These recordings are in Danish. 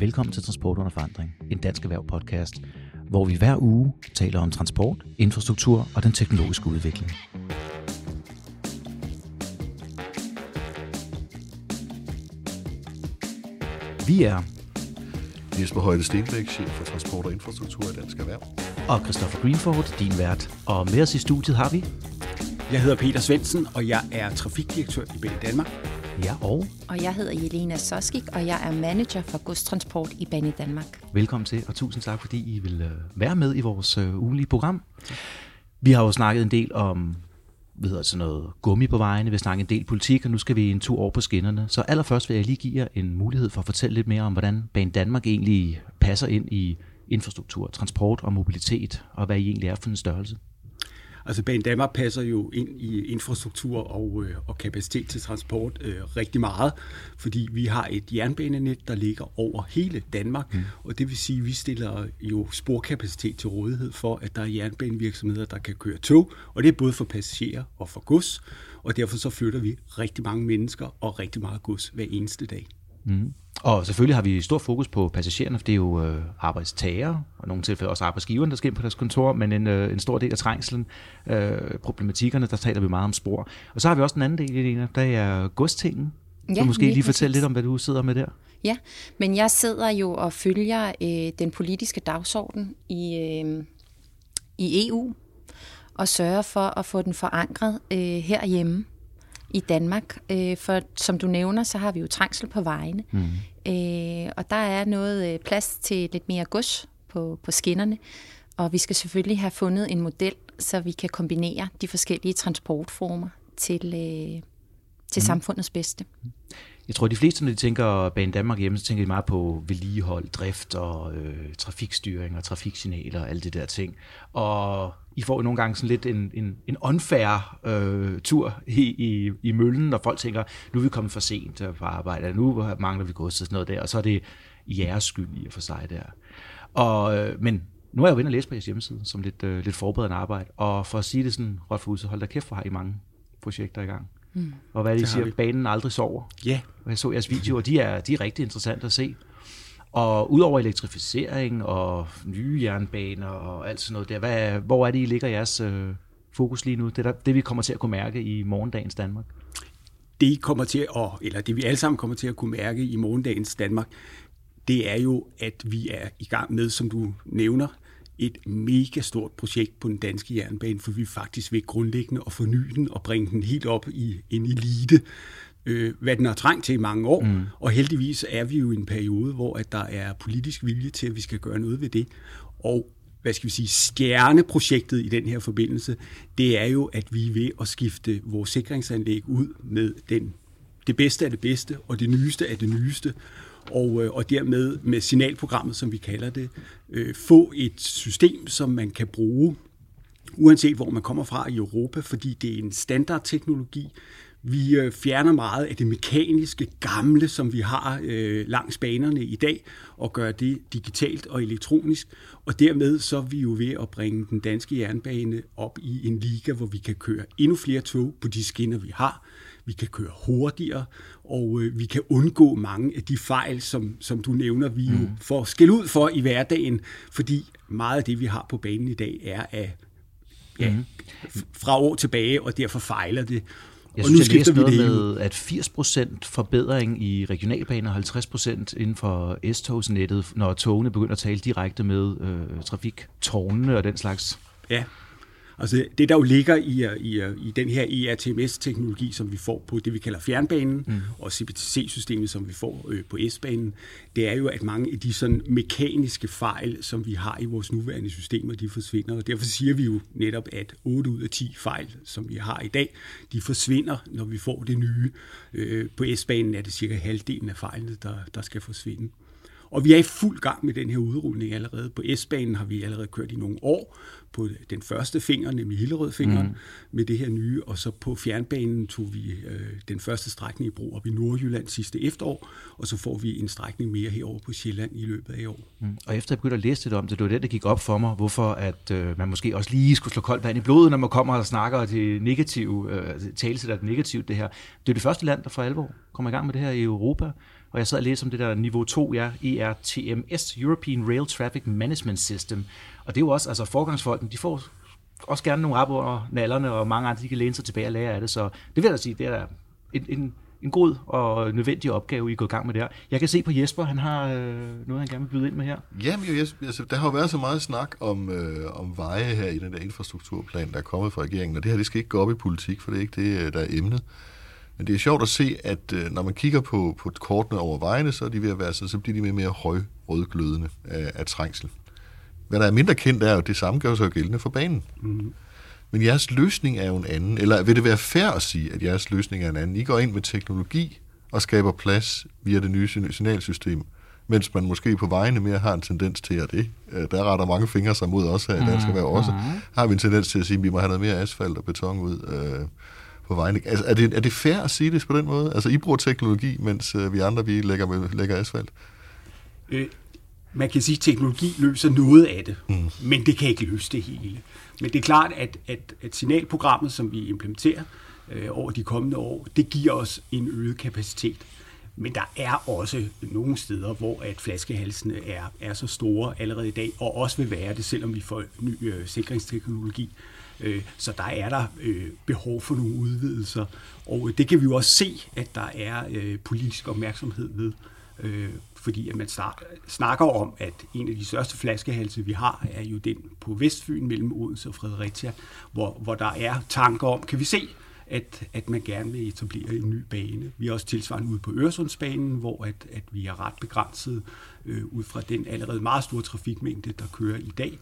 Velkommen til Transport under forandring, en dansk erhverv podcast, hvor vi hver uge taler om transport, infrastruktur og den teknologiske udvikling. Vi er Jesper Højde Stenbæk, chef for transport og infrastruktur i Dansk Erhverv. og Christopher Greenford, din vært. Og med os i studiet har vi Jeg hedder Peter Svendsen, og jeg er trafikdirektør i Bane Danmark. Ja, og Og jeg hedder Jelena Soskik, og jeg er manager for godstransport i Bane Danmark. velkommen til, og tusind tak, fordi I vil øh, være med i vores øh, ugenlige program. Vi har jo snakket en del om hvad hedder sådan noget gummi på vejene, vi har snakket en del politik, og nu skal vi en tur over på skinnerne. Så allerførst vil jeg lige give jer en mulighed for at fortælle lidt mere om, hvordan Bane Danmark egentlig passer ind i infrastruktur, transport og mobilitet, og hvad I egentlig er for en størrelse. Altså Bane Danmark passer jo ind i infrastruktur og, øh, og kapacitet til transport øh, rigtig meget, fordi vi har et jernbanenet, der ligger over hele Danmark, mm. og det vil sige, at vi stiller jo sporkapacitet til rådighed for, at der er jernbanevirksomheder, der kan køre tog, og det er både for passagerer og for gods, og derfor så flytter vi rigtig mange mennesker og rigtig meget gods hver eneste dag. Mm. Og selvfølgelig har vi stor fokus på passagererne, for det er jo øh, arbejdstagere, og i nogle tilfælde også arbejdsgiverne, der skal ind på deres kontor, men en, øh, en stor del af trængselen, øh, problematikkerne, der taler vi meget om spor. Og så har vi også den anden del, Elena, der er godstingen. Ja, så måske lige lige fortælle lidt om, hvad du sidder med der. Ja, men jeg sidder jo og følger øh, den politiske dagsorden i, øh, i EU og sørger for at få den forankret øh, herhjemme i Danmark. Øh, for som du nævner, så har vi jo trængsel på vejene, mm. øh, og der er noget øh, plads til lidt mere gods på, på skinnerne, og vi skal selvfølgelig have fundet en model, så vi kan kombinere de forskellige transportformer til, øh, til mm. samfundets bedste. Jeg tror, de fleste, når de tænker Bane Danmark hjemme, så tænker de meget på vedligehold, drift og øh, trafikstyring og trafiksignaler og alle det der ting. Og I får jo nogle gange sådan lidt en, en, en unfair øh, tur i, i, i møllen, når folk tænker, nu er vi kommet for sent øh, på arbejde, nu mangler vi godset sådan noget der, og så er det jeres skyld i og for sig der. Og, øh, men nu er jeg jo inde og læse på jeres hjemmeside, som lidt, øh, lidt forberedende arbejde, og for at sige det sådan Rolf Huse, hold da kæft, hvor har I mange projekter i gang. Mm. Og hvad er det, siger, vi. banen aldrig sover. Ja, Og jeg så jeres videoer, de er, de er rigtig interessante at se. Og udover elektrificering og nye jernbaner og alt sådan noget der, hvad, hvor er det, I ligger jeres øh, fokus lige nu? Det, der, det vi kommer til at kunne mærke i morgendagens Danmark. det I kommer til at, eller det vi alle sammen kommer til at kunne mærke i morgendagens Danmark, det er jo, at vi er i gang med, som du nævner, et mega stort projekt på den danske jernbane, for vi faktisk ved grundlæggende at forny den og bringe den helt op i en elite, øh, hvad den har trængt til i mange år. Mm. Og heldigvis er vi jo i en periode, hvor at der er politisk vilje til, at vi skal gøre noget ved det. Og hvad skal vi sige, stjerneprojektet i den her forbindelse, det er jo, at vi er ved at skifte vores sikringsanlæg ud med den, det bedste af det bedste, og det nyeste af det nyeste, og, øh, og dermed med signalprogrammet, som vi kalder det, øh, få et system, som man kan bruge, uanset hvor man kommer fra i Europa, fordi det er en standardteknologi. Vi øh, fjerner meget af det mekaniske gamle, som vi har øh, langs banerne i dag, og gør det digitalt og elektronisk. Og dermed så er vi jo ved at bringe den danske jernbane op i en liga, hvor vi kan køre endnu flere tog på de skinner, vi har. Vi kan køre hurtigere, og øh, vi kan undgå mange af de fejl, som, som du nævner, vi jo får skæld ud for i hverdagen, fordi meget af det, vi har på banen i dag, er af ja, Mhm. fra år tilbage, og derfor fejler det. Jeg og synes, jeg læste noget med, at 80% forbedring i regionalbaner og 50% inden for S-togsnettet, når togene begynder at tale direkte med øh, trafiktårnene og den slags. Ja. Altså det, der jo ligger i, i, i den her ERTMS-teknologi, som vi får på det, vi kalder fjernbanen, mm. og CPTC-systemet, som vi får øh, på S-banen, det er jo, at mange af de sådan mekaniske fejl, som vi har i vores nuværende systemer, de forsvinder. Og derfor siger vi jo netop, at 8 ud af 10 fejl, som vi har i dag, de forsvinder, når vi får det nye. Øh, på S-banen er det cirka halvdelen af fejlene, der, der skal forsvinde. Og vi er i fuld gang med den her udrulning allerede. På S-banen har vi allerede kørt i nogle år. På den første finger, nemlig Hillerødfingeren, mm. med det her nye, og så på fjernbanen tog vi øh, den første strækning i brug op i Nordjylland sidste efterår, og så får vi en strækning mere herover på Sjælland i løbet af i år. Mm. Og efter jeg begyndte at læse lidt om det, det var det, der gik op for mig, hvorfor at øh, man måske også lige skulle slå koldt vand i blodet, når man kommer og snakker til negativ, øh, tale til det negativt det her. Det er det første land, der for alvor kommer i gang med det her i Europa, og jeg sad og læste om det der niveau 2, ja, ERTMS, European Rail Traffic Management System. Og det er jo også, altså forgangsfolken, de får også gerne nogle rap under nallerne, og mange andre, de kan læne sig tilbage og lære af det. Så det vil jeg da sige, det er en, en, en god og nødvendig opgave, I går i gang med der. Jeg kan se på Jesper, han har øh, noget, han gerne vil byde ind med her. Jamen jo, altså, der har jo været så meget snak om, øh, om veje her i den der infrastrukturplan, der er kommet fra regeringen, og det her, det skal ikke gå op i politik, for det er ikke det, øh, der er emnet. Men det er sjovt at se, at øh, når man kigger på, på kortene over vejene, så er de ved at være så, så bliver de mere mere høj rødglødende af, af trængsel. Hvad der er mindre kendt, er jo, at det samme gør sig gældende for banen. Mm. Men jeres løsning er jo en anden. Eller vil det være fair at sige, at jeres løsning er en anden? I går ind med teknologi og skaber plads via det nye signalsystem, mens man måske på vejene mere har en tendens til, at det, øh, der retter mange fingre sig mod os her i Dansk Erhverv også, mm-hmm. har vi en tendens til at sige, at vi må have noget mere asfalt og beton ud. Øh, på vejen. Altså, er, det, er det fair at sige det på den måde? Altså, I bruger teknologi, mens øh, vi andre vi lægger, med, lægger asfalt? Øh, man kan sige, at teknologi løser noget af det, mm. men det kan ikke løse det hele. Men det er klart, at, at, at signalprogrammet, som vi implementerer øh, over de kommende år, det giver os en øget kapacitet. Men der er også nogle steder, hvor at flaskehalsene er, er så store allerede i dag, og også vil være det, selvom vi får ny øh, sikringsteknologi. Øh, Øh, så der er der øh, behov for nogle udvidelser, og øh, det kan vi jo også se, at der er øh, politisk opmærksomhed ved. Øh, fordi at man snakker om, at en af de største flaskehalse, vi har, er jo den på Vestfyn mellem Odense og Fredericia, hvor, hvor der er tanker om, kan vi se, at, at man gerne vil etablere en ny bane. Vi er også tilsvarende ude på Øresundsbanen, hvor at, at vi er ret begrænset øh, ud fra den allerede meget store trafikmængde, der kører i dag.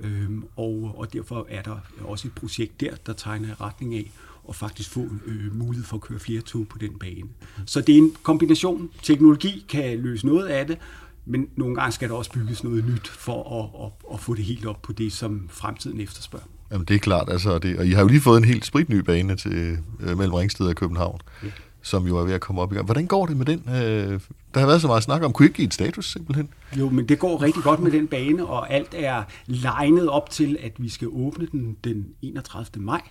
Øhm, og, og derfor er der også et projekt der, der tegner i retning af at faktisk få øh, mulighed for at køre flere tog på den bane. Så det er en kombination. Teknologi kan løse noget af det, men nogle gange skal der også bygges noget nyt for at, at, at få det helt op på det, som fremtiden efterspørger. Jamen det er klart, altså, det, og I har jo lige fået en helt spritny bane til øh, mellem Ringsted og København. Ja som jo er ved at komme op i gang. Hvordan går det med den? Øh, der har været så meget snak om. Kunne I ikke give et status simpelthen? Jo, men det går rigtig godt med den bane, og alt er legnet op til, at vi skal åbne den den 31. maj.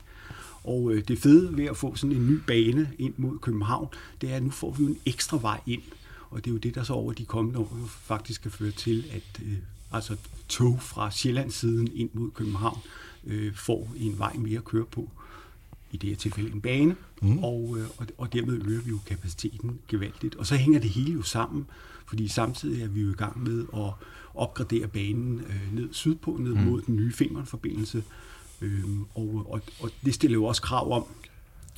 Og øh, det fede ved at få sådan en ny bane ind mod København, det er, at nu får vi en ekstra vej ind. Og det er jo det, der så over de kommende år faktisk skal føre til, at øh, altså tog fra Sjællandssiden ind mod København øh, får en vej mere at køre på i det her tilfælde en bane, mm. og, øh, og, og dermed øger vi jo kapaciteten gevaldigt. Og så hænger det hele jo sammen, fordi samtidig er vi jo i gang med at opgradere banen øh, ned sydpå, ned mm. mod den nye Femernforbindelse, øh, og, og, og det stiller jo også krav om,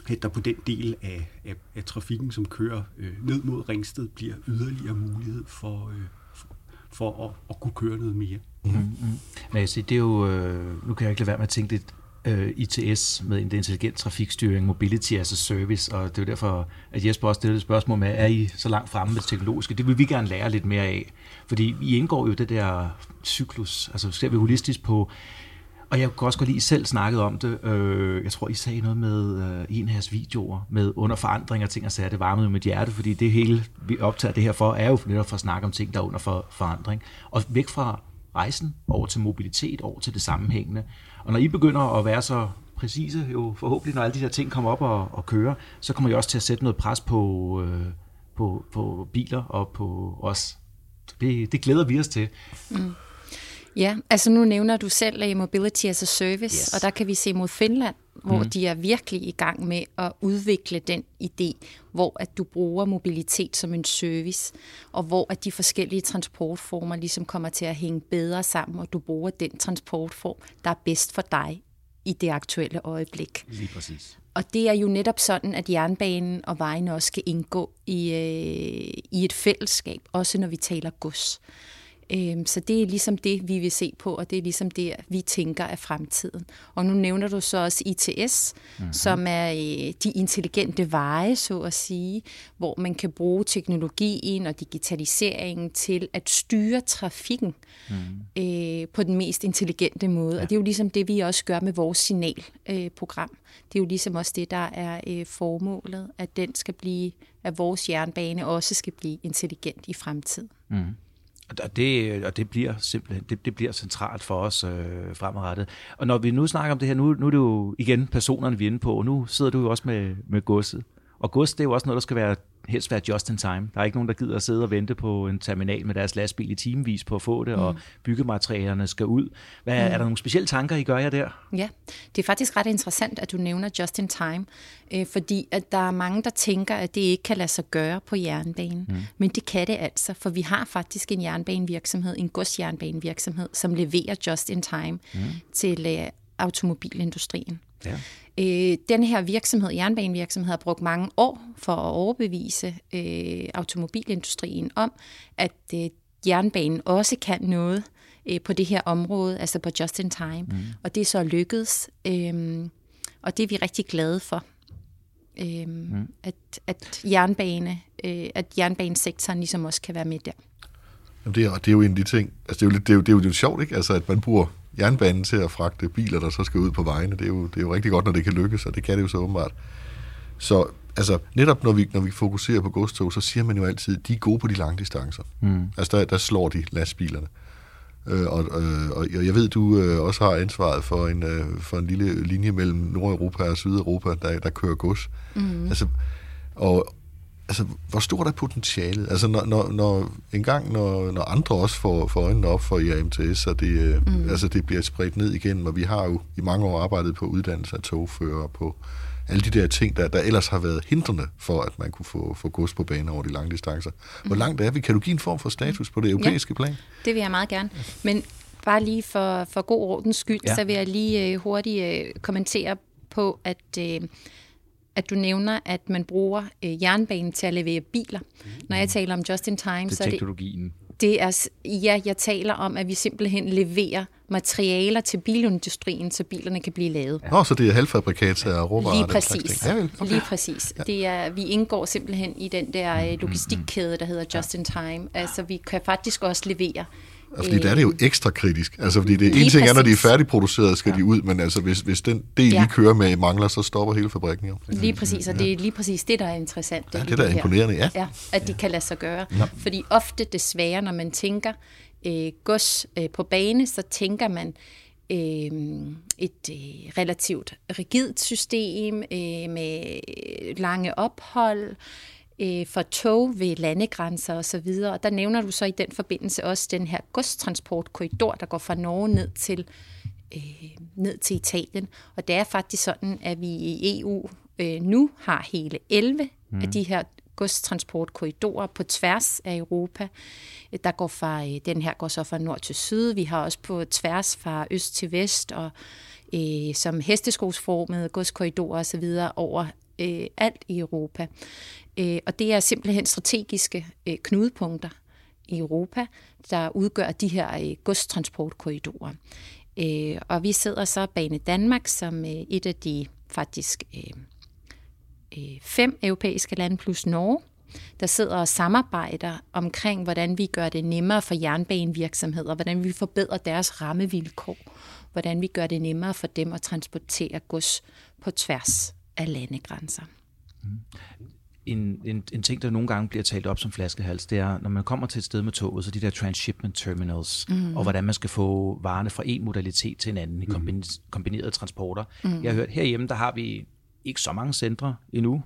at der på den del af, af, af trafikken, som kører øh, ned mod Ringsted, bliver yderligere mulighed for, øh, for, for at, at kunne køre noget mere. Mm. Mm. Men altså, det er jo, øh, nu kan jeg ikke lade være med at tænke lidt, øh, ITS med intelligent trafikstyring, mobility as a service, og det er jo derfor, at Jesper også stillede et spørgsmål med, er I så langt fremme med det teknologiske? Det vil vi gerne lære lidt mere af, fordi vi indgår jo det der cyklus, altså ser vi holistisk på, og jeg kunne også godt i selv snakket om det. Øh, jeg tror, I sagde noget med øh, en af jeres videoer med under forandring og ting og sager. Det varmede mit hjerte, fordi det hele, vi optager det her for, er jo netop for at snakke om ting, der er under for forandring. Og væk fra rejsen over til mobilitet, over til det sammenhængende. Og når I begynder at være så præcise, jo forhåbentlig, når alle de her ting kommer op og, og kører, så kommer I også til at sætte noget pres på, øh, på, på biler og på os. Det, det glæder vi os til. Mm. Ja, altså nu nævner du selv Mobility as a Service, yes. og der kan vi se mod Finland, hvor mm. de er virkelig i gang med at udvikle den idé, hvor at du bruger mobilitet som en service, og hvor at de forskellige transportformer ligesom kommer til at hænge bedre sammen, og du bruger den transportform, der er bedst for dig i det aktuelle øjeblik. Lige præcis. Og det er jo netop sådan, at jernbanen og vejene også skal indgå i, øh, i et fællesskab, også når vi taler gods. Så det er ligesom det, vi vil se på, og det er ligesom det, vi tænker er fremtiden. Og nu nævner du så også ITS, mm-hmm. som er øh, de intelligente veje, så at sige, hvor man kan bruge teknologien og digitaliseringen til at styre trafikken mm. øh, på den mest intelligente måde. Ja. Og det er jo ligesom det, vi også gør med vores signalprogram. Øh, det er jo ligesom også det, der er øh, formålet, at den skal blive, at vores jernbane også skal blive intelligent i fremtiden. Mm. Og det, øh, og det bliver simpelthen det, det bliver centralt for os øh, fremadrettet. Og når vi nu snakker om det her, nu, nu er det jo igen personerne, vi er inde på, og nu sidder du jo også med, med godset. Og gods, det er jo også noget, der skal være helst være just in time. Der er ikke nogen, der gider at sidde og vente på en terminal med deres lastbil i timevis på at få det, mm. og byggematerialerne skal ud. Hvad, mm. Er der nogle specielle tanker, I gør jer der? Ja, det er faktisk ret interessant, at du nævner just in time, øh, fordi at der er mange, der tænker, at det ikke kan lade sig gøre på jernbanen. Mm. Men det kan det altså, for vi har faktisk en jernbanevirksomhed, en godsjernbanevirksomhed, som leverer just in time mm. til øh, automobilindustrien. Ja. Øh, den her virksomhed, jernbanevirksomhed, har brugt mange år for at overbevise øh, automobilindustrien om, at øh, jernbanen også kan noget øh, på det her område, altså på just in time. Mm. Og det er så lykkedes, øh, og det er vi rigtig glade for. Øh, mm. at, at, jernbane, øh, at jernbanesektoren ligesom også kan være med der. Jamen det, er, det er jo en af de ting, altså det er jo lidt, det er jo, det er jo sjovt, ikke? Altså at man bruger jernbanen til at fragte biler, der så skal ud på vejene. Det er jo, det er jo rigtig godt, når det kan lykkes, og det kan det jo så åbenbart. Så altså, netop når vi, når vi fokuserer på godstog, så siger man jo altid, at de er gode på de lange distancer. Mm. Altså, der, der slår de lastbilerne. Øh, og, øh, og jeg ved, du øh, også har ansvaret for en, øh, for en lille linje mellem Nordeuropa og Sydeuropa, der, der kører gods. Mm. Altså, og, altså, hvor stort er potentialet? Altså, når, når, når en gang, når, når andre også får, får øjnene op for IAMTS, og det, øh, mm. altså, det bliver spredt ned igen, og vi har jo i mange år arbejdet på uddannelse af togfører, på alle de der ting, der, der ellers har været hindrende for, at man kunne få, få gods på banen over de lange distancer. Hvor mm. langt er vi? Kan du give en form for status på det europæiske ja, plan? det vil jeg meget gerne. Men bare lige for, for god ordens skyld, ja. så vil jeg lige øh, hurtigt øh, kommentere på, at... Øh, at du nævner, at man bruger øh, jernbanen til at levere biler. Mm. Når jeg taler om just in time, det er så er teknologien. det... Det er, ja, jeg taler om, at vi simpelthen leverer materialer til bilindustrien, så bilerne kan blive lavet. Ja. Nå, så det er halvfabrikat af råvarer? Lige præcis. Ja, okay. Lige præcis. Ja. Det er, vi indgår simpelthen i den der øh, logistikkæde, der hedder just in time. Altså, vi kan faktisk også levere fordi der er det jo ekstra kritisk. Altså, fordi det ene ting er, når de er færdigproduceret, skal ja. de ud, men altså, hvis, hvis den del, ja. I kører med, mangler, så stopper hele fabrikken jo. Lige præcis, og det er lige præcis det, der er interessant. Ja, det, der er imponerende, ja. ja. At de kan lade sig gøre. Ja. Fordi ofte desværre, når man tænker øh, gods øh, på bane, så tænker man, øh, et øh, relativt rigidt system øh, med lange ophold, øh, for tog ved landegrænser osv. Og, og der nævner du så i den forbindelse også den her godstransportkorridor, der går fra Norge ned til, øh, ned til Italien. Og det er faktisk sådan, at vi i EU øh, nu har hele 11 mm. af de her godstransportkorridorer på tværs af Europa. Der går fra, øh, den her går så fra nord til syd. Vi har også på tværs fra øst til vest, og øh, som hesteskosformede godskorridorer osv. over øh, alt i Europa. Øh, og det er simpelthen strategiske øh, knudepunkter i Europa, der udgør de her øh, godstransportkorridorer. Øh, og vi sidder så Bane Danmark som øh, et af de faktisk øh, øh, fem europæiske lande plus Norge, der sidder og samarbejder omkring, hvordan vi gør det nemmere for jernbanevirksomheder, hvordan vi forbedrer deres rammevilkår, hvordan vi gør det nemmere for dem at transportere gods på tværs af landegrænser. Mm. En, en, en ting, der nogle gange bliver talt op som flaskehals, det er, når man kommer til et sted med toget, så de der transshipment terminals, mm. og hvordan man skal få varerne fra en modalitet til en anden i mm. kombinerede transporter. Mm. Jeg har hørt, herhjemme, der har vi ikke så mange centre endnu,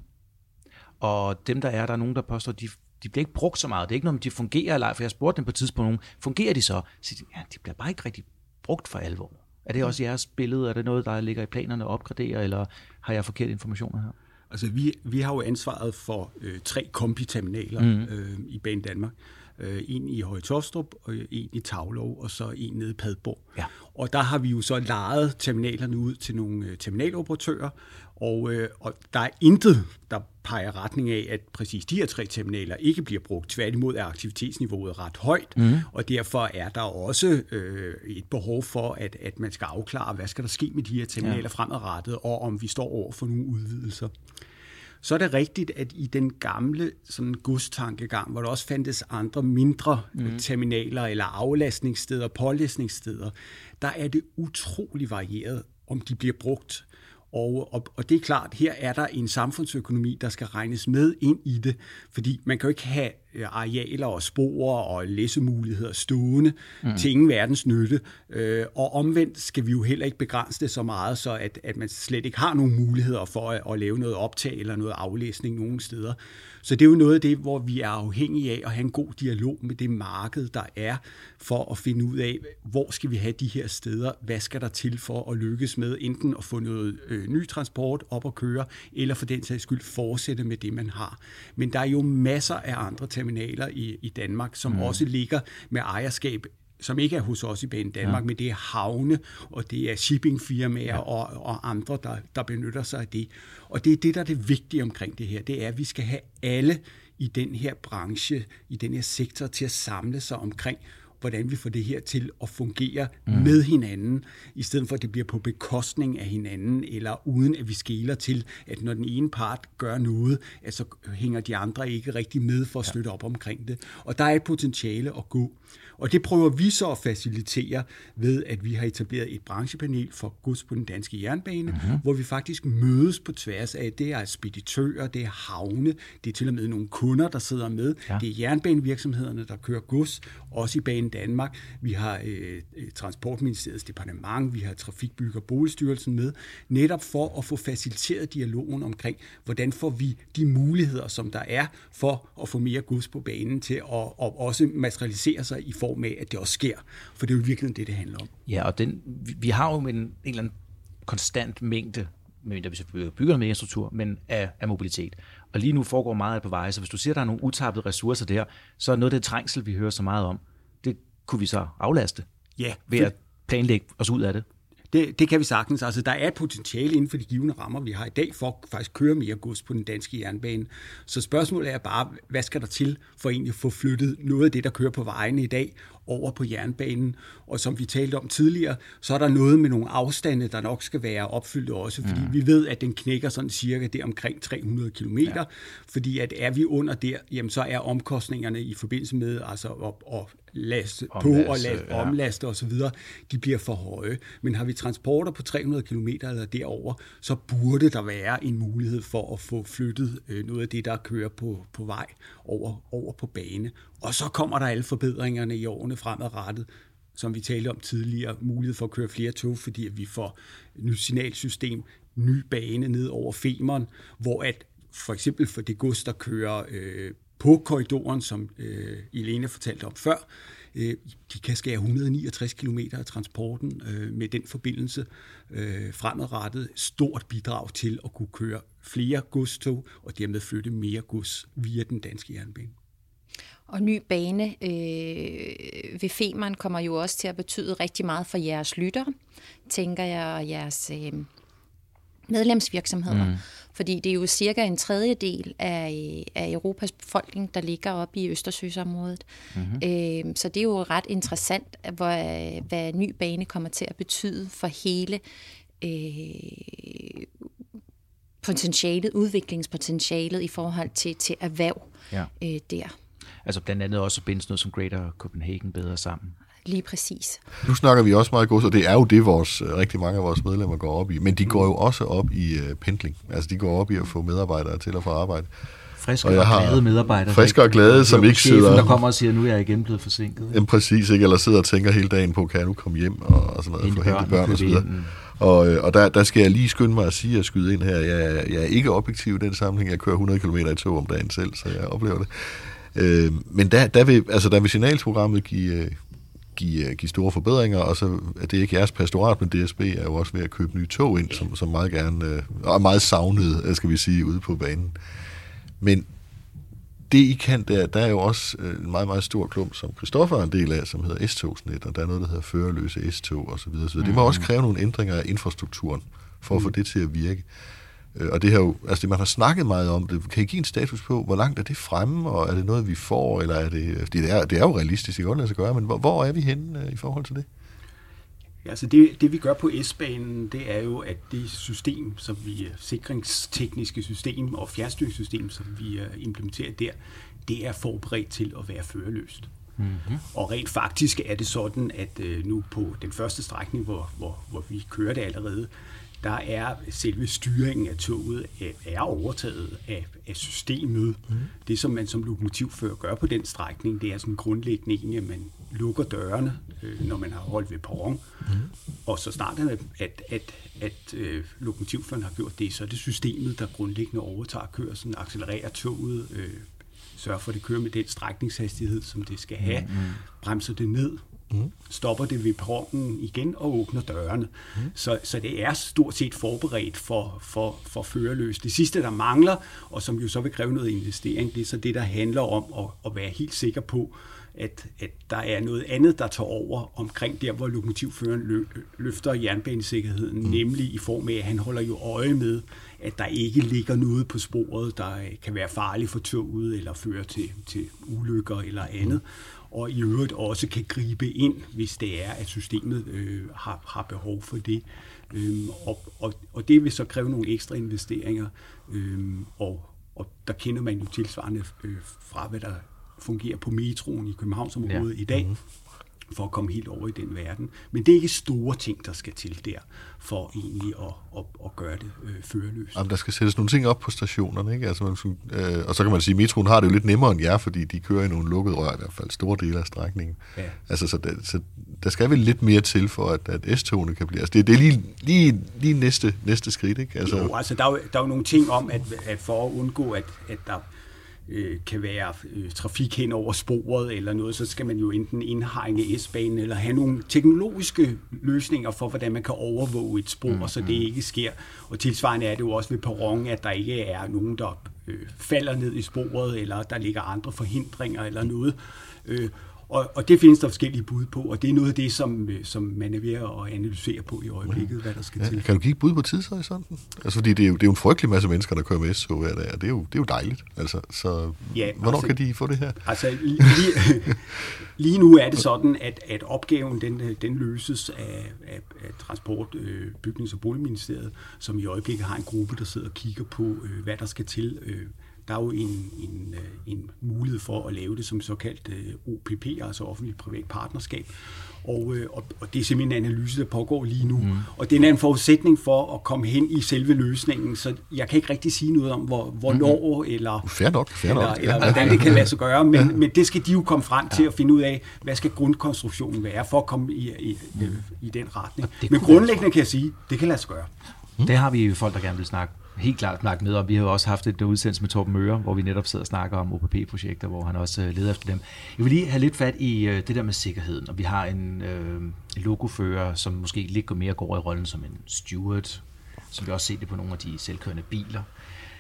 og dem, der er, der er nogen, der påstår, de, de bliver ikke brugt så meget. Det er ikke noget, om de fungerer eller ej, for jeg spurgte dem på et tidspunkt, fungerer de så? Så de, ja, de bliver bare ikke rigtig brugt for alvor. Er det også jeres billede? Er det noget, der ligger i planerne at opgradere, eller har jeg forkert informationer her? Altså, vi, vi har jo ansvaret for øh, tre kombiterminaler mm. øh, i Bane Danmark. Øh, en i Høje-Tostrup, og en i Tavlov, og så en nede i Padborg. Ja. Og der har vi jo så lejet terminalerne ud til nogle øh, terminaloperatører, og, øh, og der er intet, der peger retning af, at præcis de her tre terminaler ikke bliver brugt. Tværtimod er aktivitetsniveauet ret højt, mm. og derfor er der også øh, et behov for, at, at man skal afklare, hvad skal der ske med de her terminaler ja. fremadrettet, og om vi står over for nogle udvidelser. Så er det rigtigt, at i den gamle sådan godstankegang, hvor der også fandtes andre mindre mm. terminaler eller aflastningssteder, pålæsningssteder, der er det utrolig varieret, om de bliver brugt. Og, og, og det er klart, her er der en samfundsøkonomi, der skal regnes med ind i det, fordi man kan jo ikke have Øh, arealer og spor og læsemuligheder stående mm. til ingen verdens nytte. Øh, og omvendt skal vi jo heller ikke begrænse det så meget, så at, at man slet ikke har nogen muligheder for at, at lave noget optag eller noget aflæsning nogen steder. Så det er jo noget af det, hvor vi er afhængige af at have en god dialog med det marked, der er, for at finde ud af, hvor skal vi have de her steder, hvad skal der til for at lykkes med enten at få noget øh, ny transport op at køre, eller for den sags skyld fortsætte med det, man har. Men der er jo masser af andre terminaler i, i Danmark, som mm. også ligger med ejerskab som ikke er hos os i Banen Danmark, ja. men det er havne, og det er shippingfirmaer ja. og, og andre, der, der benytter sig af det. Og det er det, der er det vigtige omkring det her, det er, at vi skal have alle i den her branche, i den her sektor, til at samle sig omkring, hvordan vi får det her til at fungere mm. med hinanden, i stedet for at det bliver på bekostning af hinanden, eller uden at vi skæler til, at når den ene part gør noget, at så hænger de andre ikke rigtig med for at støtte op omkring det. Og der er et potentiale at gå. Og det prøver vi så at facilitere ved, at vi har etableret et branchepanel for gods på den danske jernbane, mm-hmm. hvor vi faktisk mødes på tværs af, det er speditører, det er havne, det er til og med nogle kunder, der sidder med, ja. det er jernbanevirksomhederne, der kører gods, også i Banen Danmark. Vi har øh, Transportministeriets departement, vi har Trafikbygge og Boligstyrelsen med, netop for at få faciliteret dialogen omkring, hvordan får vi de muligheder, som der er for at få mere gods på banen til at og også materialisere sig i form af, at det også sker. For det er jo virkelig det, det handler om. Ja, og den, vi har jo en, en eller anden konstant mængde medmindre vi selvfølgelig bygger med infrastruktur, men af, af mobilitet. Og lige nu foregår meget på veje, så hvis du siger, at der er nogle utappede ressourcer der, så er noget af det trængsel, vi hører så meget om, det kunne vi så aflaste ja, ved at planlægge os ud af det. Det, det kan vi sagtens. Altså, der er et potentiale inden for de givende rammer, vi har i dag, for at faktisk køre mere gods på den danske jernbane. Så spørgsmålet er bare, hvad skal der til for egentlig at få flyttet noget af det, der kører på vejene i dag, over på jernbanen. Og som vi talte om tidligere, så er der noget med nogle afstande, der nok skal være opfyldt også, fordi mm. vi ved, at den knækker sådan cirka der omkring 300 km, ja. fordi at er vi under der, jamen så er omkostningerne i forbindelse med altså at, at laste på og laste, ja. omlaste osv., de bliver for høje. Men har vi transporter på 300 km eller derover, så burde der være en mulighed for at få flyttet øh, noget af det, der kører på, på vej over, over på bane. Og så kommer der alle forbedringerne i årene fremadrettet, som vi talte om tidligere, mulighed for at køre flere tog, fordi vi får nyt signalsystem, ny bane ned over Femern, hvor at for eksempel for det gods, der kører øh, på korridoren, som øh, Elena fortalte om før, øh, de kan skære 169 km af transporten øh, med den forbindelse øh, fremadrettet. Stort bidrag til at kunne køre flere godstog og dermed flytte mere gods via den danske jernbane. Og ny bane øh, ved Femern kommer jo også til at betyde rigtig meget for jeres lytter, tænker jeg, og jeres øh, medlemsvirksomheder. Mm. Fordi det er jo cirka en tredjedel af, af Europas befolkning, der ligger oppe i Østersøsområdet. Mm-hmm. Øh, så det er jo ret interessant, hvad, hvad ny bane kommer til at betyde for hele øh, potentialet, udviklingspotentialet i forhold til, til erhverv ja. øh, der. Altså blandt andet også at binde noget som Greater Copenhagen bedre sammen. Lige præcis. Nu snakker vi også meget gods, og det er jo det, vores, øh, rigtig mange af vores medlemmer går op i. Men de går jo også op i uh, pendling. Altså de går op i at få medarbejdere til at få arbejde. Friske og, jeg og glade medarbejdere. Friske og glade, som ikke sidder... der kommer og siger, nu er jeg igen blevet forsinket. Jamen præcis, ikke? Eller sidder og tænker hele dagen på, kan jeg nu komme hjem og, og sådan noget, få hentet børn og så videre. Og, øh, og der, der skal jeg lige skynde mig at sige at skyde ind her. Jeg, jeg er ikke objektiv i den sammenhæng. Jeg kører 100 km i tog om dagen selv, så jeg oplever det. Øh, men der, der, vil, altså, der vil signalprogrammet give, øh, give, give store forbedringer, og så er det ikke jeres pastorat, men DSB er jo også ved at købe nye tog ind, som, som meget gerne, øh, og er meget savnet, øh, skal vi sige, ude på banen. Men det I kan, der, der er jo også øh, en meget, meget stor klump, som Christoffer er en del af, som hedder S-togsnet, og der er noget, der hedder førerløse S-tog osv. Så det må også kræve nogle ændringer af infrastrukturen, for at få det til at virke. Øh, og det her jo, altså det, man har snakket meget om det. Kan I give en status på, hvor langt er det fremme, og er det noget, vi får, eller er det, fordi det er, det er jo realistisk, det kan lade sig gøre, men hvor, hvor er vi henne uh, i forhold til det? Ja, altså det, det vi gør på S-banen, det er jo, at det system, som vi sikringstekniske system og fjernstyringssystem, som vi implementerer der, det er forberedt til at være førerløst. Mm-hmm. Og rent faktisk er det sådan, at øh, nu på den første strækning, hvor, hvor, hvor vi kører det allerede, der er selve styringen af toget er overtaget af, af systemet. Mm. Det, som man som lokomotivfører gør på den strækning, det er sådan grundlæggende egentlig, at man lukker dørene, øh, når man har holdt ved perron. Mm. Og så snart at, at, at, at øh, lokomotivføreren har gjort det, så er det systemet, der grundlæggende overtager kørselen, accelererer toget, øh, sørger for, at det kører med den strækningshastighed, som det skal have, mm. bremser det ned, mm. stopper det ved perronen igen og åbner dørene. Mm. Så, så det er stort set forberedt for, for, for førerløs. Det sidste, der mangler, og som jo så vil kræve noget investering, det er så det, der handler om at, at være helt sikker på, at, at der er noget andet, der tager over omkring der, hvor lokomotivføreren lø, løfter jernbanesikkerheden, mm. nemlig i form af, at han holder jo øje med, at der ikke ligger noget på sporet, der kan være farligt for toget eller føre til, til ulykker eller andet. Mm og i øvrigt også kan gribe ind, hvis det er, at systemet øh, har, har behov for det. Øhm, og, og, og det vil så kræve nogle ekstra investeringer, øhm, og, og der kender man jo tilsvarende øh, fra, hvad der fungerer på metroen i Københavnsområdet ja. i dag. Mm-hmm for at komme helt over i den verden. Men det er ikke store ting, der skal til der, for egentlig at, at, at gøre det øh, førerløst. Jamen, der skal sættes nogle ting op på stationerne, ikke? Altså, man, øh, og så kan man sige, at metroen har det jo lidt nemmere end jer, fordi de kører i nogle lukkede rør, i hvert fald store dele af strækningen. Ja. Altså, så, det, så der skal vel lidt mere til, for at, at S-togene kan blive... Altså, det, det er lige, lige, lige næste, næste skridt, ikke? Altså, jo, altså, der er jo, der er jo nogle ting om, at, at for at undgå, at, at der øh, kan være øh, trafik hen over sporet eller noget, så skal man jo enten indhegne S-banen eller have nogle teknologiske løsninger for, hvordan man kan overvåge et spor, mm, så det ikke sker. Og tilsvarende er det jo også ved perron, at der ikke er nogen, der øh, falder ned i sporet, eller der ligger andre forhindringer eller noget. Øh, og, og det findes der forskellige bud på, og det er noget af det, som, øh, som man er ved at analysere på i øjeblikket, hvad der skal ja, til. Kan du give bud på tidshorisonten? Altså, fordi det er, jo, det er jo en frygtelig masse mennesker, der kører med SO hver dag, og det er jo, det er jo dejligt. Altså, så ja, hvornår altså, kan de få det her? Altså, lige, lige nu er det sådan, at, at opgaven den, den løses af, af, af Transport, øh, Bygnings- og Boligministeriet, som i øjeblikket har en gruppe, der sidder og kigger på, øh, hvad der skal til øh, der er jo en, en, øh, en mulighed for at lave det som såkaldt øh, OPP, altså offentlig-privat partnerskab. Og, øh, og, og det er simpelthen en analyse, der pågår lige nu. Mm. Og det er en forudsætning for at komme hen i selve løsningen, så jeg kan ikke rigtig sige noget om, hvor, hvornår mm. eller, fair nok, fair eller, nok. eller hvordan det kan lade sig gøre, men, ja. men det skal de jo komme frem til at finde ud af, hvad skal grundkonstruktionen være for at komme i, i, mm. i den retning. Men grundlæggende kan jeg sige, det kan lade sig gøre. Mm. Det har vi folk, der gerne vil snakke helt klart snakke med og Vi har jo også haft et udsendelse med Torben Møre, hvor vi netop sidder og snakker om OPP-projekter, hvor han også øh, leder efter dem. Jeg vil lige have lidt fat i øh, det der med sikkerheden, og vi har en øh, logofører, som måske lidt mere går i rollen som en steward, som vi også ser det på nogle af de selvkørende biler.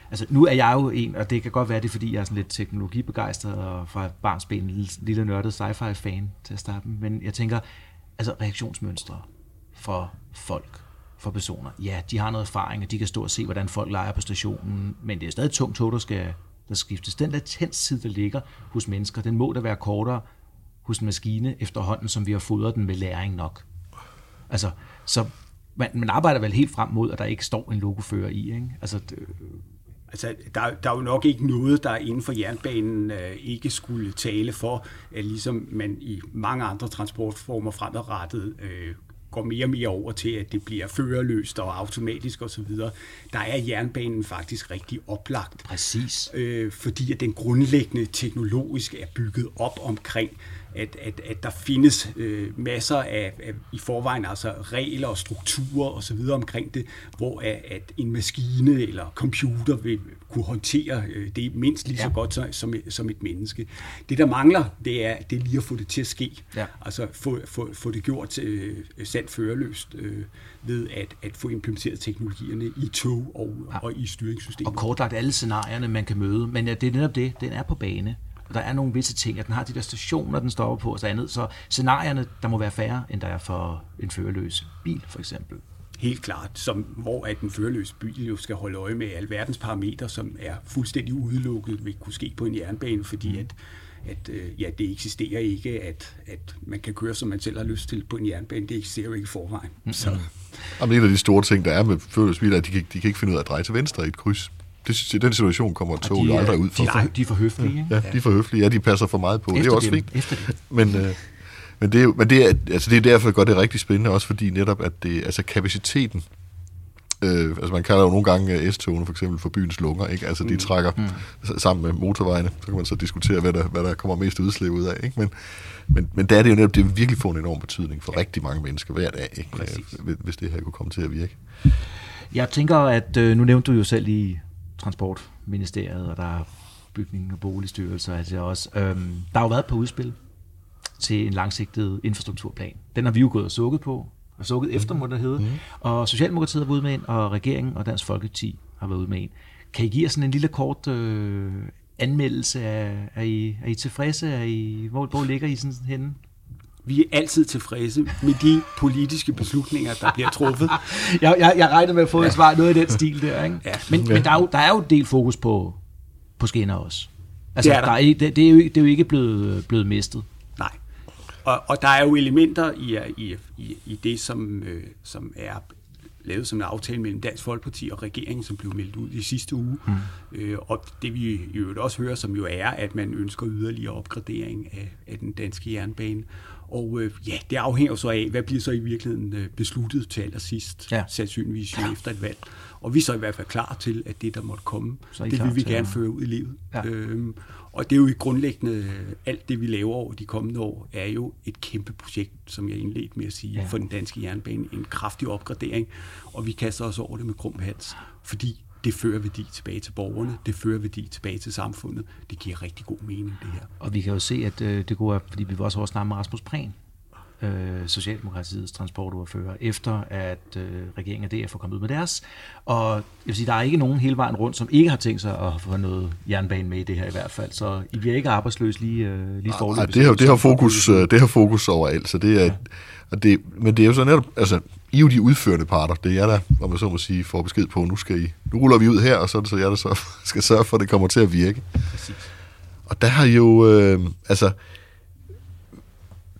Altså, nu er jeg jo en, og det kan godt være, det er, fordi jeg er sådan lidt teknologibegejstret og fra barnsben en lille, lille nørdet sci-fi-fan til at starte med, men jeg tænker, altså reaktionsmønstre for folk, for personer. Ja, de har noget erfaring, og de kan stå og se, hvordan folk leger på stationen, men det er stadig tungt tog, der skal, der skiftes. Den latenstid, der ligger hos mennesker, den må da være kortere hos en maskine efterhånden, som vi har fodret den med læring nok. Altså, så man, man arbejder vel helt frem mod, at der ikke står en logofører i, ikke? Altså, det, Altså, der, der er jo nok ikke noget, der inden for jernbanen øh, ikke skulle tale for, at ligesom man i mange andre transportformer fremadrettet øh, går mere og mere over til, at det bliver førerløst og automatisk osv., der er jernbanen faktisk rigtig oplagt. Præcis. Øh, fordi at den grundlæggende teknologisk er bygget op omkring, at, at, at der findes øh, masser af, af i forvejen altså regler og strukturer og så videre omkring det, hvor at, at en maskine eller computer vil kunne håndtere øh, det mindst lige ja. så godt som, som, som et menneske. Det, der mangler, det er, det er lige at få det til at ske. Ja. Altså få, få, få det gjort øh, sandt førerløst øh, ved at, at få implementeret teknologierne i tog og, ja. og i styringssystemet. Og kortlagt alle scenarierne, man kan møde. Men ja, det er netop det, den er på bane. Og der er nogle visse ting, at den har de der stationer, den stopper på og så andet. Så scenarierne, der må være færre, end der er for en førerløs bil, for eksempel. Helt klart, som, hvor at en førerløs bil jo skal holde øje med alverdens parametre, som er fuldstændig udelukket vil kunne ske på en jernbane, fordi mm. at at øh, ja, det eksisterer ikke, at, at man kan køre, som man selv har lyst til på en jernbane. Det eksisterer jo ikke i forvejen. Mm. Så. Jamen, en af de store ting, der er med førerløsbiler, at de kan, de kan ikke finde ud af at dreje til venstre i et kryds. Det, den situation kommer toget de, aldrig ud for. De er, de er for høflige? Ja, de er for høflige. Ja, de passer for meget på. Efter det er også fint. Men, øh, men, det er, men det er, altså det er derfor, godt det er rigtig spændende, også fordi netop, at det, altså kapaciteten Øh, altså man kalder jo nogle gange øh, S-togene for eksempel for byens lunger, ikke? Altså de mm. trækker mm. sammen med motorvejene, så kan man så diskutere, hvad der, hvad der kommer mest udslip ud af, ikke? Men, men, men der er det jo netop, det virkelig får en enorm betydning for rigtig mange mennesker hver dag, ikke? Præcis. hvis det her kunne komme til at virke. Jeg tænker, at øh, nu nævnte du jo selv i Transportministeriet, og der er bygning- og boligstyrelser, altså også. Øhm, der har jo været på udspil til en langsigtet infrastrukturplan. Den har vi jo gået og sukket på, og sukket efter, må det hedde. Mm. Og Socialdemokratiet har været ude med en, og regeringen og Dansk Folkeparti har været ude med en. Kan I give os sådan en lille kort øh, anmeldelse af, er I, er I tilfredse? Er I, hvor, hvor ligger I sådan henne? Vi er altid tilfredse med de politiske beslutninger, der bliver truffet. jeg, jeg, jeg regner med at få et svar, noget i den stil der. Ikke? Ja. Men, ja. men der, er jo, der er jo del fokus på, på skinner også. Altså, det er, der. Der er, det, det, er jo, det er jo ikke blevet, blevet mistet. Og, og der er jo elementer i, i, i, i det, som, øh, som er lavet som en aftale mellem Dansk Folkeparti og regeringen, som blev meldt ud i sidste uge. Mm. Øh, og det vi i øvrigt også hører, som jo er, at man ønsker yderligere opgradering af, af den danske jernbane. Og øh, ja, det afhænger så af, hvad bliver så i virkeligheden øh, besluttet til allersidst, ja. sandsynligvis ja. efter et valg. Og vi er så i hvert fald klar til, at det, der måtte komme, det vil vi gerne føre ud i livet. Ja. Øhm, og det er jo i grundlæggende, alt det vi laver over de kommende år, er jo et kæmpe projekt, som jeg indledte med at sige, ja. for den danske jernbane. En kraftig opgradering, og vi kaster os over det med krum hals, fordi det fører værdi tilbage til borgerne, det fører værdi tilbage til samfundet. Det giver rigtig god mening, det her. Og vi kan jo se, at øh, det går, fordi vi var også snakke med Rasmus Prehn, øh, Socialdemokratiets transportordfører, efter at øh, regeringen og DF har kommet ud med deres. Og jeg vil sige, der er ikke nogen hele vejen rundt, som ikke har tænkt sig at få noget jernbane med i det her i hvert fald. Så I bliver ikke arbejdsløse lige, øh, lige forløbet. Nej, det har, det har fokus, øh, det har fokus overalt, så det er, ja. og det, men det er jo så netop, altså, I er jo de udførende parter. Det er der, om man så må sige, får besked på, nu skal I, nu ruller vi ud her, og så er det så jeg, der så skal sørge for, at det kommer til at virke. Præcis. Og der har jo, øh, altså,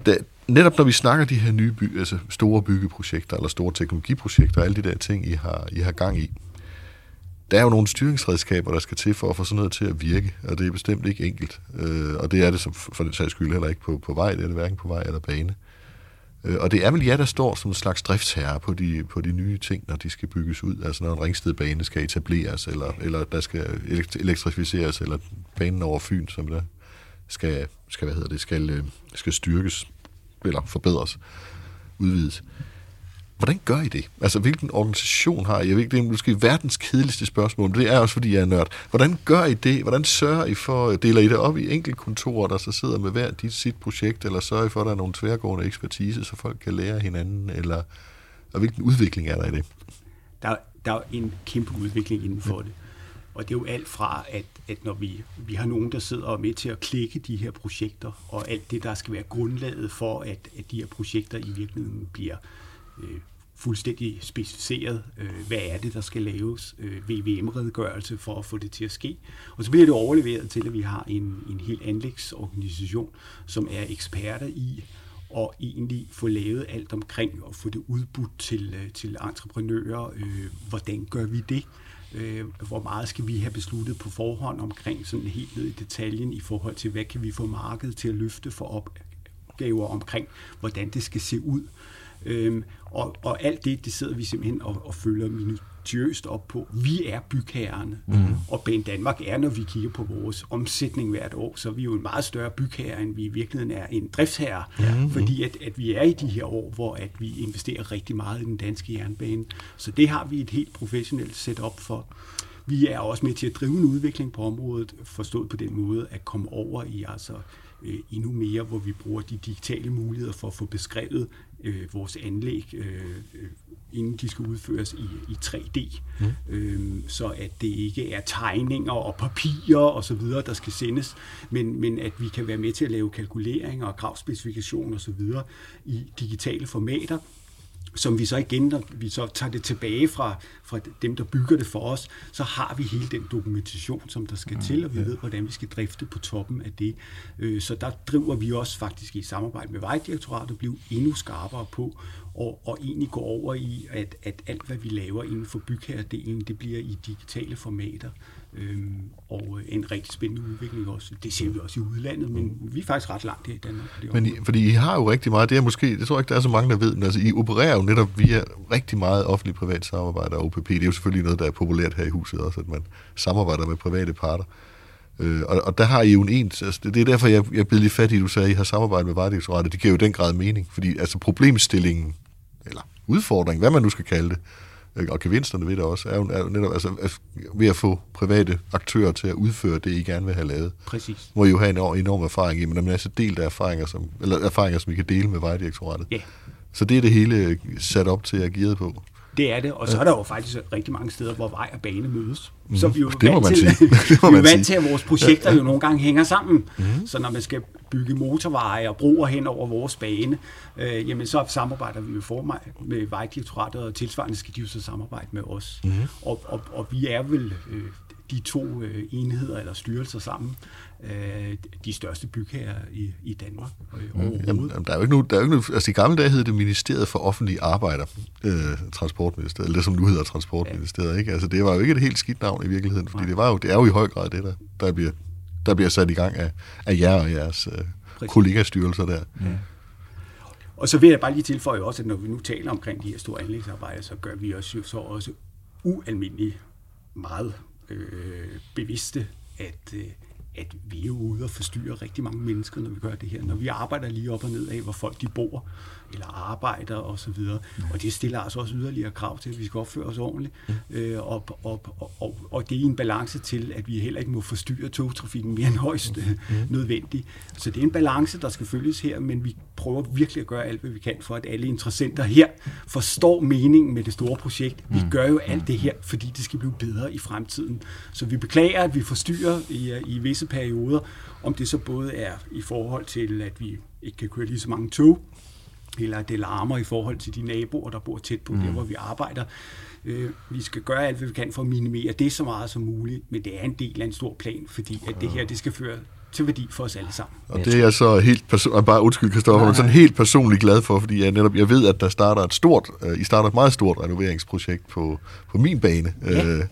der, netop når vi snakker de her nye by, altså store byggeprojekter, eller store teknologiprojekter, alle de der ting, I har, I har gang i, der er jo nogle styringsredskaber, der skal til for at få sådan noget til at virke, og det er bestemt ikke enkelt. Øh, og det er det som, for den sags skyld heller ikke på, på vej, det er det hverken på vej eller bane. Øh, og det er vel jer, der står som en slags driftsherre på de, på de nye ting, når de skal bygges ud. Altså når en ringstedbane skal etableres, eller, eller der skal elektrificeres, eller banen over Fyn, som der skal, skal, hvad hedder det, skal, øh, skal styrkes eller forbedres, udvides. Hvordan gør I det? Altså, hvilken organisation har I? Jeg ved ikke, det er måske verdens kedeligste spørgsmål, men det er også, fordi jeg er nørd. Hvordan gør I det? Hvordan sørger I for, deler I det op i enkeltkontorer, der så sidder med hver dit sit projekt, eller sørger I for, at der er nogle tværgående ekspertise, så folk kan lære hinanden, eller og hvilken udvikling er der i det? Der, der er en kæmpe udvikling inden for ja. det. Og det er jo alt fra, at, at når vi, vi har nogen, der sidder med til at klikke de her projekter, og alt det, der skal være grundlaget for, at, at de her projekter i virkeligheden bliver øh, fuldstændig specificeret. Øh, hvad er det, der skal laves? Øh, VVM-redegørelse for at få det til at ske. Og så bliver det overleveret til, at vi har en, en helt anlægsorganisation, som er eksperter i og egentlig få lavet alt omkring og få det udbudt til, øh, til entreprenører. Øh, hvordan gør vi det? Øh, hvor meget skal vi have besluttet på forhånd omkring sådan helt ned i detaljen i forhold til, hvad kan vi få markedet til at løfte for opgaver omkring, hvordan det skal se ud. Øh, og, og alt det, det sidder vi simpelthen og, og følger minutiøst op på. Vi er bygherrerne, mm. og Bain Danmark er, når vi kigger på vores omsætning hvert år, så er vi jo en meget større bygherre, end vi i virkeligheden er en driftsherre, mm. fordi at, at vi er i de her år, hvor at vi investerer rigtig meget i den danske jernbane. Så det har vi et helt professionelt setup for. Vi er også med til at drive en udvikling på området, forstået på den måde at komme over i altså øh, endnu mere, hvor vi bruger de digitale muligheder for at få beskrevet øh, vores anlæg, øh, øh inden de skal udføres i, i 3D. Mm. Øh, så at det ikke er tegninger og papirer og så videre, der skal sendes, men, men at vi kan være med til at lave kalkuleringer og kravspecifikationer og så videre i digitale formater, som vi så igen, når vi så tager det tilbage fra, fra dem, der bygger det for os, så har vi hele den dokumentation, som der skal til, og vi ved, hvordan vi skal drifte på toppen af det. Øh, så der driver vi også faktisk i samarbejde med Vejdirektoratet at blive endnu skarpere på, og, og egentlig gå over i, at, at alt, hvad vi laver inden for bygherredelen, det bliver i digitale formater. Øhm, og en rigtig spændende udvikling også. Det ser vi også i udlandet, men vi er faktisk ret langt her i Danmark. Det men I, fordi I har jo rigtig meget, det er måske, det tror jeg ikke, der er så mange, der ved, men altså I opererer jo netop via rigtig meget offentlig-privat samarbejde og OPP. Det er jo selvfølgelig noget, der er populært her i huset også, at man samarbejder med private parter. Øh, og, og der har I jo en ens, altså det, det er derfor, jeg, jeg blev lidt fat i, at du sagde, at I har samarbejdet med Vejdirektoratet. Det giver jo den grad mening, fordi altså problemstillingen, eller udfordring, hvad man nu skal kalde det, og gevinsterne ved det også, er jo, er jo netop altså, ved at få private aktører til at udføre det, I gerne vil have lavet. Præcis. Hvor I jo har en enorm erfaring i, men der er en masse delt af erfaringer, som, eller erfaringer, som I kan dele med Vejdirektoratet. Ja. Så det er det hele sat op til at give på. Det er det, og så er der jo faktisk rigtig mange steder, hvor vej og bane mødes. Mm. Så vi er jo det vant, til. Det vi er vant til, at vores projekter jo nogle gange hænger sammen. Mm. Så når man skal bygge motorveje og broer hen over vores bane, øh, jamen så samarbejder vi med, for, med Vejdirektoratet, og tilsvarende skal de jo så samarbejde med os. Mm. Og, og, og vi er vel øh, de to øh, enheder eller styrelser sammen, øh, de største bygherrer i, i Danmark. Øh, mm. jamen, jamen, der er jo ikke nogen, der er jo ikke nogen, altså i gamle dage hed det Ministeriet for Offentlige Arbejder, øh, Transportministeriet, eller det som nu hedder Transportministeriet, ja. ikke? Altså det var jo ikke et helt skidt navn i virkeligheden, fordi Nej. det var jo, det er jo i høj grad det, der, der bliver der bliver sat i gang af, af jer og jeres øh, kollegastyrelser der. Ja. Og så vil jeg bare lige tilføje også, at når vi nu taler omkring de her store anlægsarbejder, så gør vi os jo så også ualmindeligt meget øh, bevidste, at, øh, at vi er ude og forstyrre rigtig mange mennesker, når vi gør det her. Når vi arbejder lige op og ned af, hvor folk de bor, eller arbejder og så videre. Og det stiller altså også yderligere krav til, at vi skal opføre os ordentligt. Mm. Øh, og, og, og, og det er en balance til, at vi heller ikke må forstyrre togtrafikken mere end højst mm. nødvendigt. Så det er en balance, der skal følges her, men vi prøver virkelig at gøre alt, hvad vi kan for, at alle interessenter her forstår meningen med det store projekt. Vi mm. gør jo alt det her, fordi det skal blive bedre i fremtiden. Så vi beklager, at vi forstyrrer i, i visse perioder, om det så både er i forhold til, at vi ikke kan køre lige så mange tog, eller det larmer i forhold til de naboer, der bor tæt på mm. der, hvor vi arbejder. Øh, vi skal gøre alt, hvad vi kan for at minimere det så meget som muligt, men det er en del af en stor plan, fordi at det her, det skal føre til værdi for os alle sammen. Og det er jeg så helt personligt, bare undskyld Kristoffer, men sådan helt personligt glad for, fordi jeg netop, jeg ved, at der starter et stort, uh, I starter et meget stort renoveringsprojekt på, på min bane. Ja. Uh,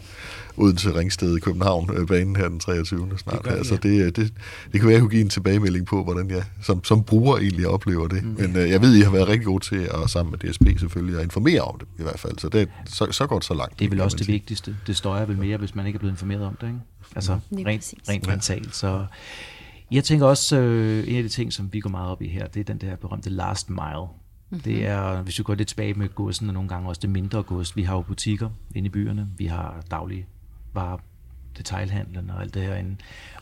Odense Ringsted i København, øh, banen her den 23. snart. Det, her. Så det, øh, det, det kan være, at jeg kunne give en tilbagemelding på, hvordan jeg som, som bruger egentlig oplever det. Mm. Men øh, jeg ved, I har været rigtig gode til at sammen med DSP selvfølgelig at informere om det i hvert fald. Så det så, så godt så langt. Det er vel også det vigtigste. Det støjer vel mere, hvis man ikke er blevet informeret om det. Ikke? Altså mm. rent, rent mentalt. Så jeg tænker også, øh, en af de ting, som vi går meget op i her, det er den der berømte last mile. Mm-hmm. Det er, hvis vi går lidt tilbage med godsen, og nogle gange også det mindre gods. Vi har jo butikker inde i byerne, vi har daglige bare detailhandlen og alt det herinde.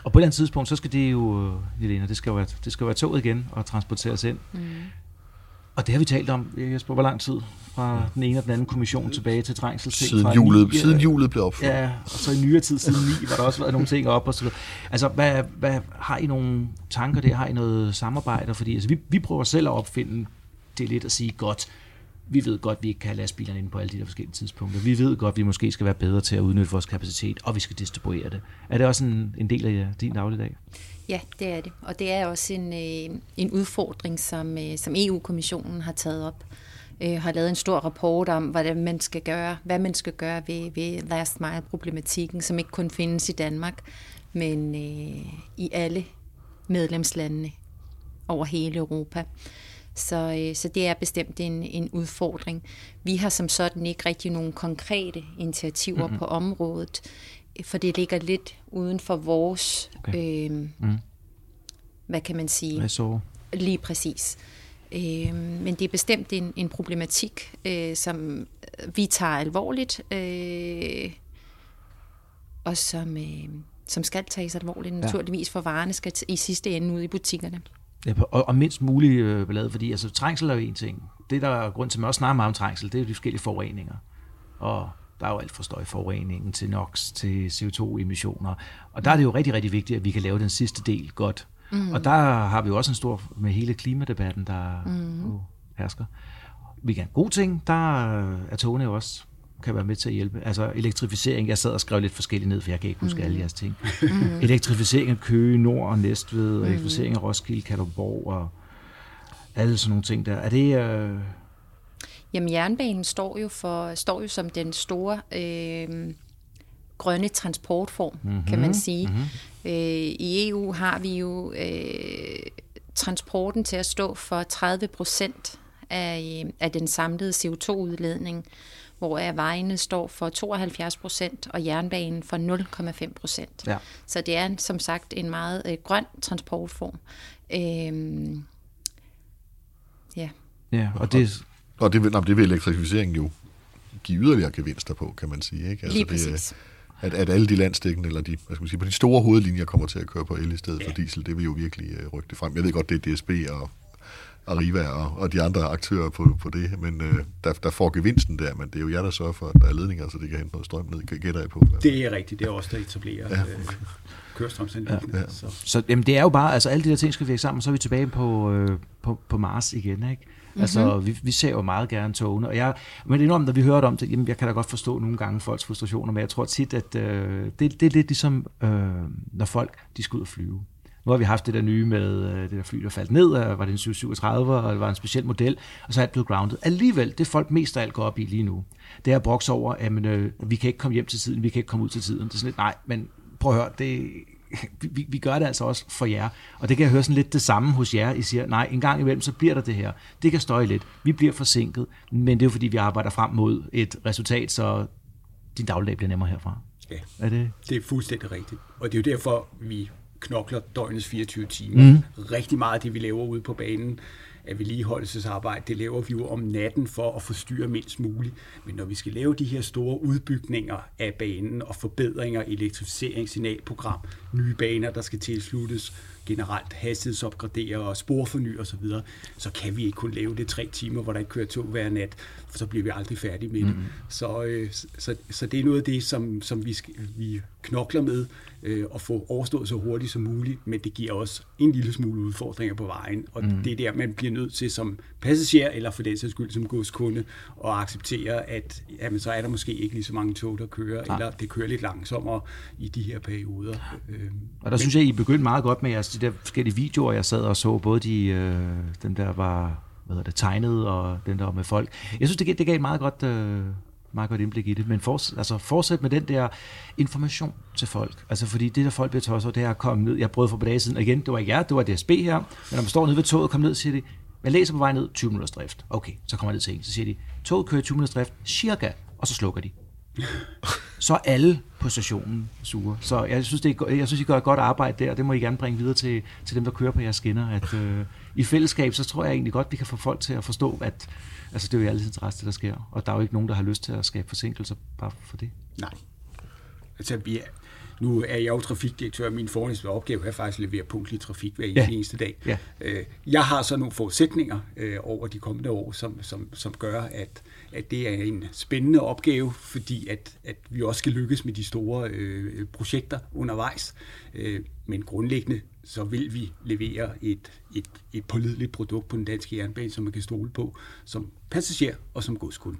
Og på et eller andet tidspunkt, så skal det jo, Jelena, det skal jo være, det skal jo være toget igen og transporteres ind. Mm. Og det har vi talt om, Jesper, hvor lang tid? Fra den ene og den anden kommission tilbage til trængsel. Siden julet, 9, siden julet blev opført. Ja, og så i nyere tid, siden 9, var der også været nogle ting op og så videre. Altså, hvad, hvad, har I nogle tanker der? Har I noget samarbejde? Fordi altså, vi, vi prøver selv at opfinde det lidt at sige, godt, vi ved godt, at vi ikke kan have lastbilerne inde på alle de der forskellige tidspunkter. Vi ved godt, at vi måske skal være bedre til at udnytte vores kapacitet, og vi skal distribuere det. Er det også en, en del af din dagligdag? Ja, det er det. Og det er også en, øh, en udfordring, som, øh, som EU-kommissionen har taget op. Øh, har lavet en stor rapport om, hvad man skal gøre, hvad man skal gøre ved, ved last mile-problematikken, som ikke kun findes i Danmark, men øh, i alle medlemslandene over hele Europa. Så, øh, så det er bestemt en, en udfordring. Vi har som sådan ikke rigtig nogen konkrete initiativer mm-hmm. på området, for det ligger lidt uden for vores, okay. øh, mm. hvad kan man sige? Så? Lige præcis. Øh, men det er bestemt en, en problematik, øh, som vi tager alvorligt, øh, og som, øh, som skal tages alvorligt naturligvis, for varerne skal i sidste ende ud i butikkerne. Ja, og, og mindst mulig øh, ballade, fordi altså, trængsel er jo en ting. Det, der er grund til, at man også snakker meget om trængsel, det er de forskellige forureninger. Og der er jo alt fra støjforureningen til NOx, til CO2-emissioner. Og der er det jo rigtig, rigtig vigtigt, at vi kan lave den sidste del godt. Mm. Og der har vi jo også en stor, med hele klimadebatten, der mm. hersker. Vi kan god ting, der er togene jo også kan være med til at hjælpe. Altså elektrificering, jeg sad og skrev lidt forskelligt ned, for jeg kan ikke huske mm. alle jeres ting. Mm. elektrificering af Køge, Nord og Næstved, og elektrificering af Roskilde, Kalundborg og alle sådan nogle ting der. Er det... Øh... Jamen jernbanen står jo, for, står jo som den store øh, grønne transportform, mm-hmm. kan man sige. Mm-hmm. Øh, I EU har vi jo øh, transporten til at stå for 30 procent af, af den samlede CO2-udledning hvor vejene står for 72 procent og jernbanen for 0,5 procent. Ja. Så det er som sagt en meget øh, grøn transportform. Øhm, ja. Ja, og det... Og det, det vil elektrificeringen jo give yderligere gevinster på, kan man sige. Ikke? Altså, Lige præcis. Det, at, at alle de landstækkende, eller de, hvad skal man sige, på de store hovedlinjer kommer til at køre på el i stedet ja. for diesel, det vil jo virkelig uh, rykke det frem. Jeg ved godt, det er DSB og Arriva og, og de andre aktører på, på det, men øh, der, der får gevinsten der, men det er jo jer, der sørger for, at der er ledninger, så de kan hente noget strøm ned, gætter jeg på. Det er rigtigt, det er også der etablerer ja. øh, kørestrømsanlæggene. Ja, ja. Så, så jamen, det er jo bare, altså alle de der ting skal virke sammen, så er vi tilbage på, øh, på, på Mars igen, ikke? Mm-hmm. Altså, vi, vi ser jo meget gerne togene, og jeg, men enormt, når vi hører om det, jamen, jeg kan da godt forstå nogle gange folks frustrationer, men jeg tror tit, at øh, det, det er lidt ligesom, øh, når folk, de skal ud og flyve. Nu har vi haft det der nye med øh, det der fly, der faldt ned, og var det en 737, og det var en speciel model, og så er det blevet grounded. Alligevel, det folk mest af alt går op i lige nu, det er at brokse over, at øh, vi kan ikke komme hjem til tiden, vi kan ikke komme ud til tiden. Det er sådan lidt, nej, men prøv at høre, det, vi, vi gør det altså også for jer. Og det kan jeg høre sådan lidt det samme hos jer. I siger, nej, en gang imellem, så bliver der det her. Det kan støje lidt. Vi bliver forsinket, men det er jo fordi, vi arbejder frem mod et resultat, så din dagligdag bliver nemmere herfra. Ja, er det? det er fuldstændig rigtigt. Og det er jo derfor, vi knokler døgnets 24 timer. Mm. Rigtig meget af det, vi laver ude på banen, af vedligeholdelsesarbejde, det laver vi jo om natten for at forstyrre mindst muligt. Men når vi skal lave de her store udbygninger af banen og forbedringer, elektrificering, signalprogram, nye baner, der skal tilsluttes, generelt hastighedsopgradere og sporforny og så videre, så kan vi ikke kun lave det tre timer, hvor der ikke kører tog hver nat, for så bliver vi aldrig færdige med det. Mm-hmm. Så, øh, så, så det er noget af det, som, som vi, skal, vi knokler med øh, at få overstået så hurtigt som muligt, men det giver også en lille smule udfordringer på vejen, og mm. det er der, man bliver nødt til som passager, eller for den sags skyld som godskunde, at acceptere, at jamen, så er der måske ikke lige så mange tog, der kører, Nej. eller det kører lidt langsommere i de her perioder. Øh, og der men, synes jeg, I begyndte meget godt med jeres de der forskellige videoer, jeg sad og så, både de, øh, dem der var hvad hedder det, tegnet, og den der var med folk. Jeg synes, det, det gav et meget godt... Øh, meget godt indblik i det, men fortsæt, altså fortsæt med den der information til folk. Altså fordi det, der folk bliver tosset, det er at komme ned. Jeg prøvede for på dage siden, igen, det var ikke jer, det var DSB her, men når man står nede ved toget og kommer ned, siger de, jeg læser på vej ned 20 minutters drift. Okay, så kommer jeg ned til en, så siger de, toget kører 20 minutters drift, cirka, og så slukker de så er alle på stationen sure. Så jeg synes, det er, jeg synes, I gør et godt arbejde der, og det må I gerne bringe videre til, til dem, der kører på jeres skinner. At, øh, I fællesskab, så tror jeg egentlig godt, vi kan få folk til at forstå, at altså, det er jo i alles interesse, det der sker. Og der er jo ikke nogen, der har lyst til at skabe forsinkelser bare for det. Nej. Altså, vi er, nu er jeg jo trafikdirektør, og min fornemmeste opgave er faktisk at levere punktlig trafik hver ja. eneste dag. Ja. Øh, jeg har så nogle forudsætninger øh, over de kommende år, som, som, som gør, at, at det er en spændende opgave, fordi at, at vi også skal lykkes med de store øh, projekter undervejs. Øh, men grundlæggende så vil vi levere et, et, et pålideligt produkt på den danske jernbane, som man kan stole på som passager og som godskunde.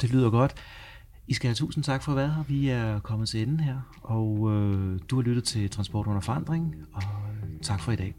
Det lyder godt. I skal have tusind tak for at være her. Vi er kommet til enden her, og øh, du har lyttet til Transport under forandring, og øh, tak for i dag.